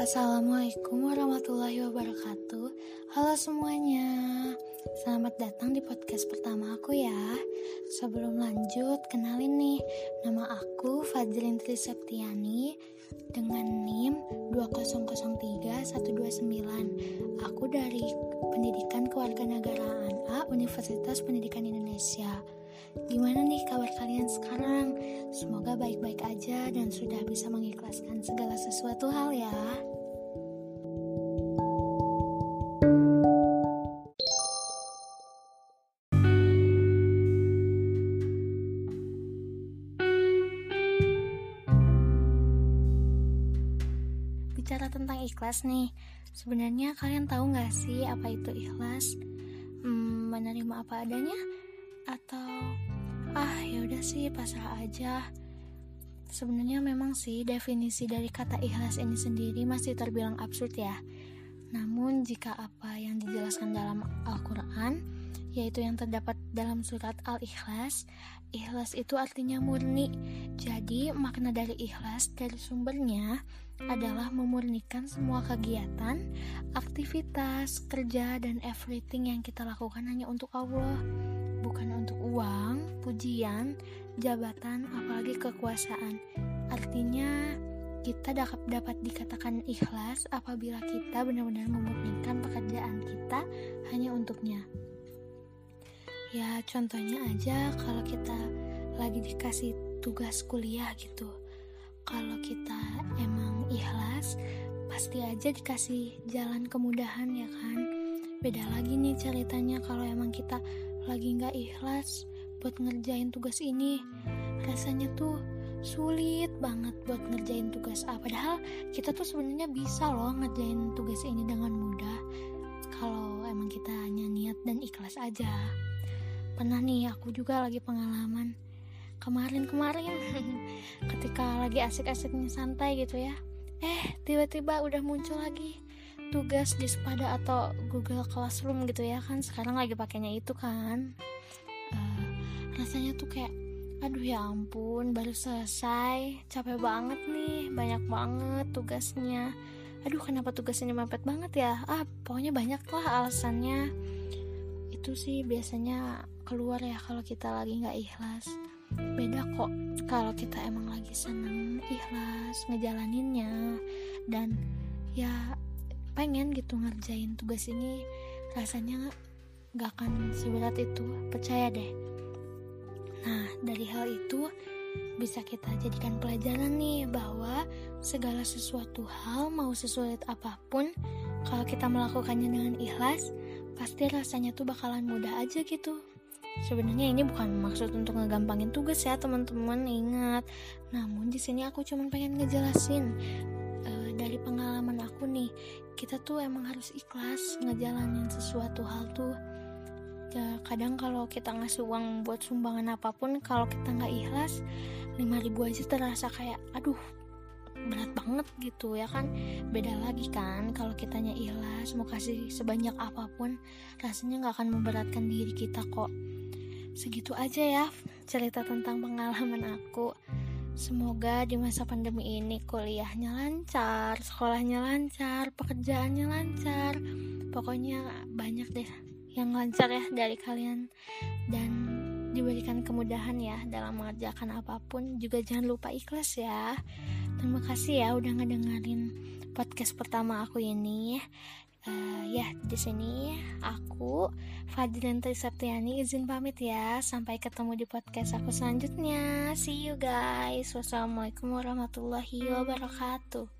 Assalamualaikum warahmatullahi wabarakatuh. Halo semuanya. Selamat datang di podcast pertama aku ya. Sebelum lanjut, kenalin nih Nama aku Fajrin Tri Septiani Dengan NIM 2003129 Aku dari Pendidikan Kewarganegaraan A Universitas Pendidikan Indonesia. Gimana nih kabar kalian sekarang? Semoga baik-baik aja dan sudah bisa mengikhlaskan segala sesuatu hal ya. Bicara tentang ikhlas nih, sebenarnya kalian tahu nggak sih apa itu ikhlas? Hmm, menerima apa adanya? atau ah ya udah sih pasrah aja sebenarnya memang sih definisi dari kata ikhlas ini sendiri masih terbilang absurd ya namun jika apa yang dijelaskan dalam Al-Quran yaitu yang terdapat dalam surat Al-Ikhlas Ikhlas itu artinya murni Jadi makna dari ikhlas dari sumbernya adalah memurnikan semua kegiatan, aktivitas, kerja, dan everything yang kita lakukan hanya untuk Allah bukan untuk uang, pujian, jabatan, apalagi kekuasaan. Artinya, kita dapat dapat dikatakan ikhlas apabila kita benar-benar memurnikan pekerjaan kita hanya untuknya. Ya, contohnya aja kalau kita lagi dikasih tugas kuliah gitu. Kalau kita emang ikhlas, pasti aja dikasih jalan kemudahan ya kan. Beda lagi nih ceritanya kalau emang kita lagi nggak ikhlas buat ngerjain tugas ini rasanya tuh sulit banget buat ngerjain tugas A padahal kita tuh sebenarnya bisa loh ngerjain tugas ini dengan mudah kalau emang kita hanya niat dan ikhlas aja pernah nih aku juga lagi pengalaman. Kemarin-kemarin ketika lagi asik-asiknya santai gitu ya eh tiba-tiba udah muncul lagi tugas di Spada atau Google Classroom gitu ya kan sekarang lagi pakainya itu kan. Uh, rasanya tuh kayak aduh ya ampun baru selesai capek banget nih banyak banget tugasnya. Aduh kenapa tugas ini mepet banget ya? Ah pokoknya banyak lah alasannya. Itu sih biasanya keluar ya kalau kita lagi nggak ikhlas. Beda kok kalau kita emang lagi seneng ikhlas ngejalaninnya dan ya pengen gitu ngerjain tugas ini rasanya gak akan seberat itu. Percaya deh. Nah dari hal itu bisa kita jadikan pelajaran nih bahwa segala sesuatu hal mau sesulit apa pun kalau kita melakukannya dengan ikhlas pasti rasanya tuh bakalan mudah aja gitu sebenarnya ini bukan maksud untuk ngegampangin tugas ya teman-teman ingat. Namun di sini aku cuma pengen ngejelasin uh, dari pengalaman aku nih. Kita tuh emang harus ikhlas ngejalanin sesuatu hal tuh. Ya, kadang kalau kita ngasih uang buat sumbangan apa pun kalau kita nggak ikhlas 5000 aja terasa kayak aduh berat banget gitu ya kan beda lagi kan kalau kitanya ikhlas mau kasih sebanyak apa pun rasanya nggak akan memberatkan diri kita kok segitu aja ya cerita tentang pengalaman aku Semoga di masa pandemi ini kuliahnya lancar, sekolahnya lancar, pekerjaannya lancar. Pokoknya banyak deh yang lancar ya dari kalian dan diberikan kemudahan ya dalam mengerjakan apa pun. Juga jangan lupa ikhlas ya. Terima kasih ya udah ngedengerin podcast pertama aku ini. Uh, ya di sini aku Fadilin Septiani izin pamit ya. Sampai ketemu di podcast aku selanjutnya. See you guys. Wassalamualaikum warahmatullahi wabarakatuh